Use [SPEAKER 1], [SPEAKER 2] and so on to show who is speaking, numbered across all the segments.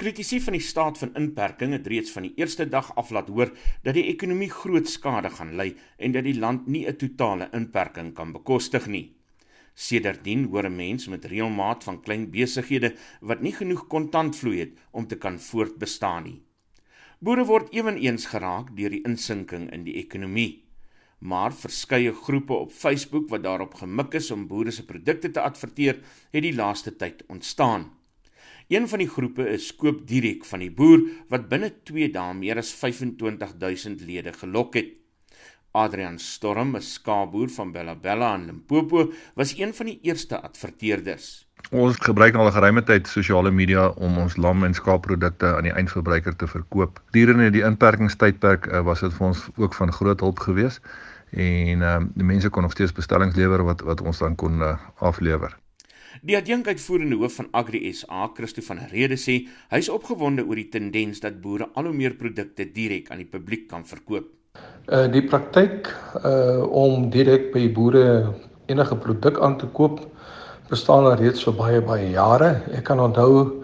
[SPEAKER 1] Kritisie van die staat van inperking het reeds van die eerste dag af laat hoor dat die ekonomie groot skade gaan ly en dat die land nie 'n totale inperking kan bekostig nie. Sedertdien hoor 'n mens met reëlmaat van klein besighede wat nie genoeg kontantvloei het om te kan voortbestaan nie. Boere word ewenigs geraak deur die insinking in die ekonomie. Maar verskeie groepe op Facebook wat daarop gemik is om boere se produkte te adverteer, het die laaste tyd ontstaan. Een van die groepe is Koop Direk van die boer wat binne 2 dae meer as 25000 lede gelok het. Adrian Storm, 'n skaapboer van Bella Bella in Limpopo, was een van die eerste adverteerders.
[SPEAKER 2] Ons gebruik al 'n geruime tyd sosiale media om ons lam en skaapprodukte aan die eindverbruiker te verkoop. Gedurende die inperkingstydperk uh, was dit vir ons ook van groot hulp geweest en uh, die mense kon nog steeds bestellings lewer wat wat ons dan kon uh, aflewer.
[SPEAKER 1] Die adjunkuitvoerende hoof van Agri SA, Christo van Rede sê, hy is opgewonde oor die tendens dat boere al hoe meer produkte direk aan die publiek kan verkoop.
[SPEAKER 3] Uh die praktyk uh om direk by boere enige produk aan te koop bestaan al reeds vir baie baie jare. Ek kan onthou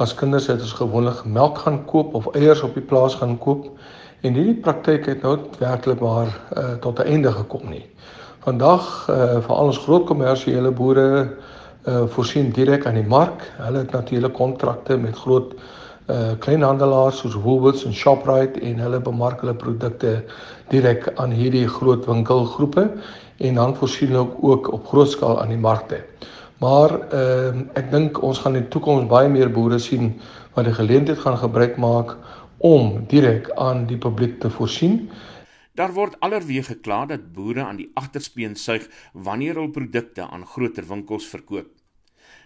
[SPEAKER 3] as kinders het ons gewoonlik melk gaan koop of eiers op die plaas gaan koop en hierdie praktyk het nou werklik maar uh tot 'n einde gekom nie. Vandag uh vir al ons groot kommersiële boere uh voorsien direk aan die mark. Hulle het natuurlik kontrakte met groot uh kleinhandelaars soos Woolworths en Shoprite en hulle bemark hulle produkte direk aan hierdie groot winkelgroepe en dan voorsien hulle ook op groot skaal aan die markte. Maar ehm uh, ek dink ons gaan in die toekoms baie meer boere sien wat die geleentheid gaan gebruik maak om direk aan die publiek te voorsien.
[SPEAKER 1] Daar word allerweer gekla dat boere aan die agterspeen suig wanneer hul produkte aan groter winkels verkoop.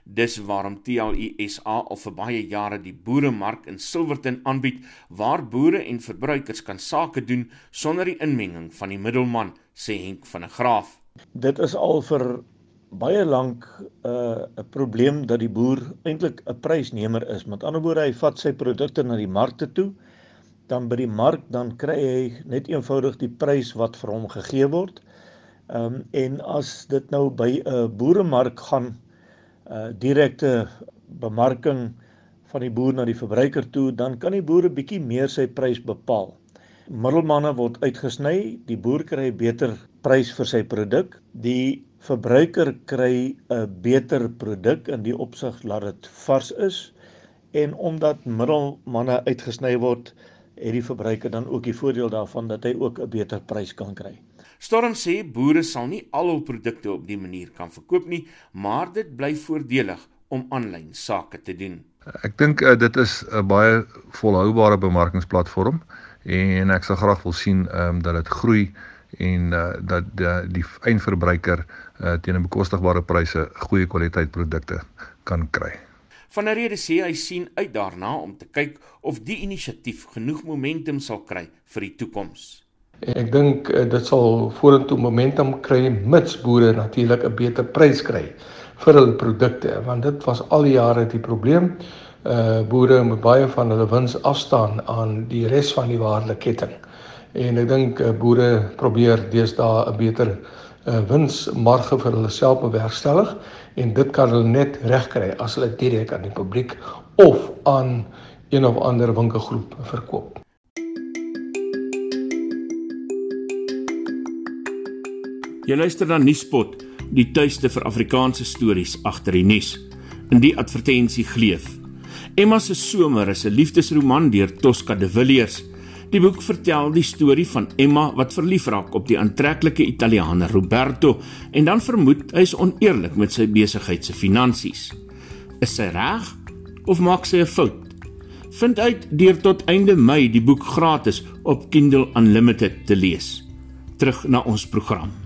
[SPEAKER 1] Dis waarom TLU SA al vir baie jare die boeremark in Silverton aanbied waar boere en verbruikers kan sake doen sonder die inmenging van die middelman, sê Henk van der Graaf.
[SPEAKER 4] Dit is al vir baie lank 'n uh, probleem dat die boer eintlik 'n prysnemer is. Met ander woorde, hy vat sy produkte na die markte toe dan by die mark dan kry hy net eenvoudig die prys wat vir hom gegee word. Ehm um, en as dit nou by 'n uh, boeremark gaan uh, direkte bemarking van die boer na die verbruiker toe, dan kan die boere bietjie meer sy prys bepaal. Middelmanne word uitgesny, die boer kry 'n beter prys vir sy produk, die verbruiker kry 'n beter produk in die opsig dat dit vars is en omdat middelmanne uitgesny word, het die verbruiker dan ook die voordeel daarvan dat hy ook 'n beter prys kan kry.
[SPEAKER 1] Storm sê boere sal nie al hul produkte op die manier kan verkoop nie, maar dit bly voordelig om aanlyn sake te doen.
[SPEAKER 2] Ek dink uh, dit is 'n baie volhoubare bemarkingsplatform en ek sal graag wil sien um, dat dit groei en uh, dat die, die eindverbruiker uh, teen 'n bekostigbare pryse goeie kwaliteit produkte kan kry.
[SPEAKER 1] Van der Rede sê hy sien uit daarna om te kyk of die inisiatief genoeg momentum sal kry vir die toekoms.
[SPEAKER 3] Ek dink eh, dit sal vorentoe momentum kry mits boere natuurlik 'n beter prys kry vir hul produkte want dit was al die jare die probleem. Uh boere moet baie van hulle wins afstaan aan die res van die waardeketting. En ek dink uh, boere probeer deesdae 'n beter uh, winsmarge vir hulle self bewerkstellig en dit kan hulle net regkry as hulle direk aan die publiek of aan een of ander winkelgroep verkoop.
[SPEAKER 1] Jy luister na Nuuspot, die tuiste vir Afrikaanse stories agter die nuus. In die advertensie gleef. Emma se somer is 'n liefdesroman deur Tosca de Villiers. Die boek vertel die storie van Emma wat verlief raak op die aantreklike Italianer Roberto en dan vermoed hy is oneerlik met sy besigheid se finansies. Is sy reg of maak sy 'n fout? Vind uit deur tot einde Mei die boek gratis op Kindle Unlimited te lees. Terug na ons program.